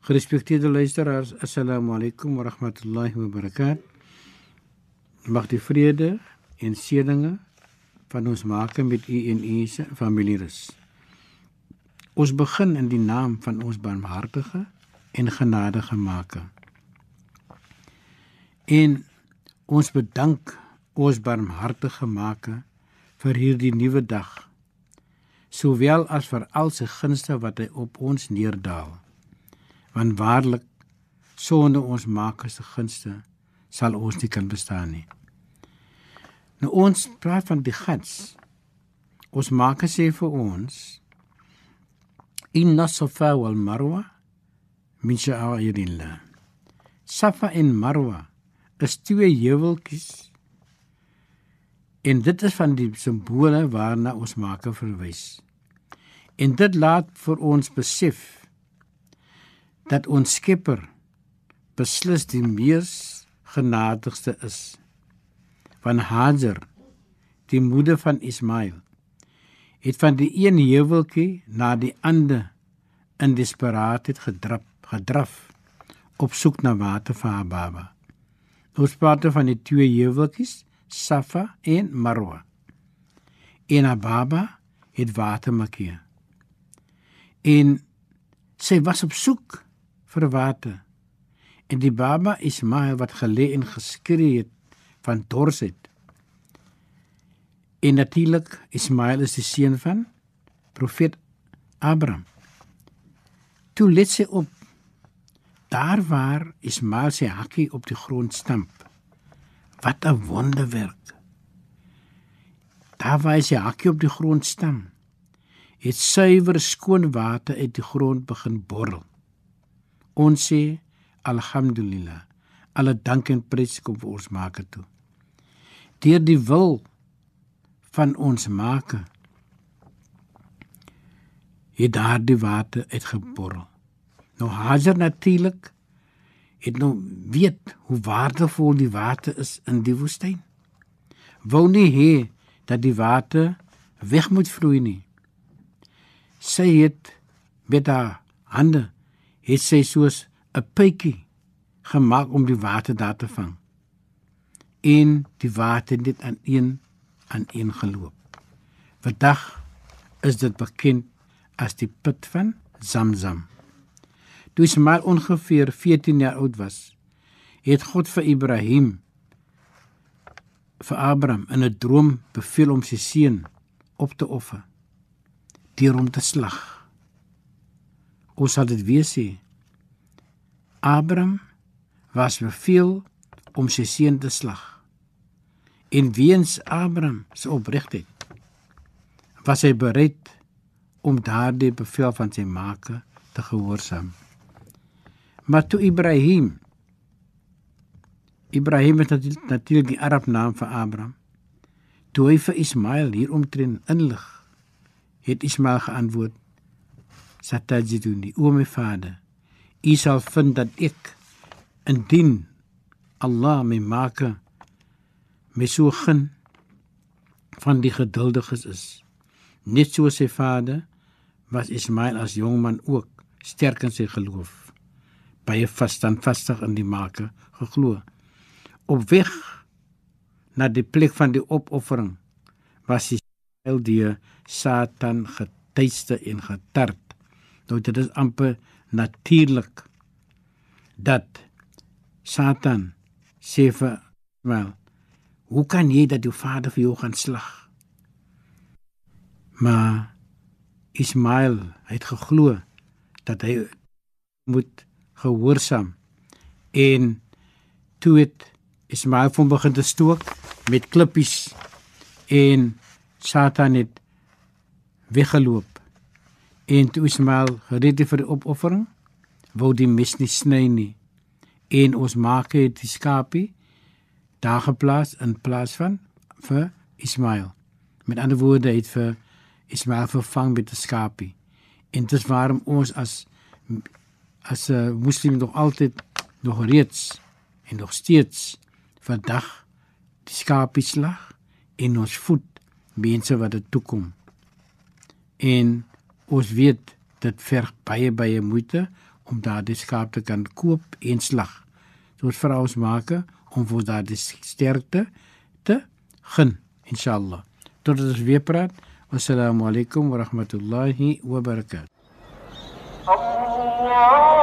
Gerespekteerde luisteraars, assalamu alaykum wa rahmatullahi wa barakatuh. Mag die vrede en seëninge van ons maak met u en u familie rus. Ons begin in die naam van ons barmhartige en genadige Maker. En ons bedank ons barmhartige Maker vir hierdie nuwe dag, sowel as vir al sy gunste wat hy op ons neerdaal. Want waarlik sonder ons Maker se gunste sal ons nie kan bestaan nie. Nou ons praat van die guns. Ons Maker sê vir ons Inna Safa wal Marwa min sha'airillah. Safa en Marwa is twee heuweltjies en dit is van die simbole waarna ons Maker verwys. En dit laat vir ons besef dat ons Skepper beslis die mees genadigste is. Van Hajar, die moeder van Ismail, het van die een heuweltjie na die ander in desperaatheid gedrap, gedraf op soek na water vir haar baba. Ons praat van die twee heuweltjies, Safa en Marwa. En Ababa het water makkie. En sy was op soek vir water. En die baba Ismail wat gelê en geskree het van dorsheid. En natuurlik Ismail is die seun van profeet Abraham. Toe let sy op daar waar Ismael sy hakkie op die grond stamp. Wat 'n wonderwerk. Daar waar sy hakkie op die grond stam, het suiwer skoon water uit die grond begin borrel. Ons sê alhamdulillah. Alle dank en prys kom vir ons Maker toe. Deur die wil van ons Maker het daardie water uitgeborrel. Nou Hajar natuurlik het nou weet hoe waardevol die water is in die woestyn. Wou nie hê dat die water weg moet vloei nie. Sy het met haar hande het sy soos 'n pypie gemaak om die water daar te vang. En die water het aan een aan een geloop. Vandag is dit bekend as die put van Zamzam. Toe Ismael ongeveer 14 jaar oud was, het God vir Ibrahim vir Abraham in 'n droom beveel om sy seun op te offer deur hom te slag. Ons sal dit weer sê. Abraham was beveel om sy seun te slag. En weens Abraham se opregtheid was hy bereid om daardie bevel van sy maker te gehoorsaam. Maar toe Ibrahim Ibrahim het natuurlik die Arab naam vir Abraham. Toe hy vir Ismail hier omtrent inlig, het Ismail geantwoord: "Satajiduni, o my vader, u sal vind dat ek indien Allah my maak my so gen van die geduldiges is. Net so sy vader was Ismail as jong man ook sterk in sy geloof baie vasstandvastig in die maker geglo. Op weg na die plek van die opoffering was hy die Satan getuiste en getart. Nou dit is amper natuurlik dat Satan sê vir wel hoe kan jy dat jou vader vir jou gaan slag? Maar Ismail het geglo dat hy moet gehoorsaam en toe het Ismael van begin te stook met klippies en Satan het weggeloop En toe Ismael gereed het vir die opoffering, wou die mes nie sny nie. En ons maak het die skapie daar geplaas in plaas van vir Ismael. Met ander woorde het vir Ismael vervang met 'n skapie. En dit waarom ons as as 'n uh, moslim nog altyd nog reeds en nog steeds vandag die skapie slag en ons voed mense wat dit toekom. En ons weet dit verg baie baie moeite om daardie skaap te kan koop en slag. So ons vra ons maak om vir daardie sterkte te gun inshallah. Tot ons weer praat. Assalamu alaykum wa rahmatullahi wa barakatuh. Allah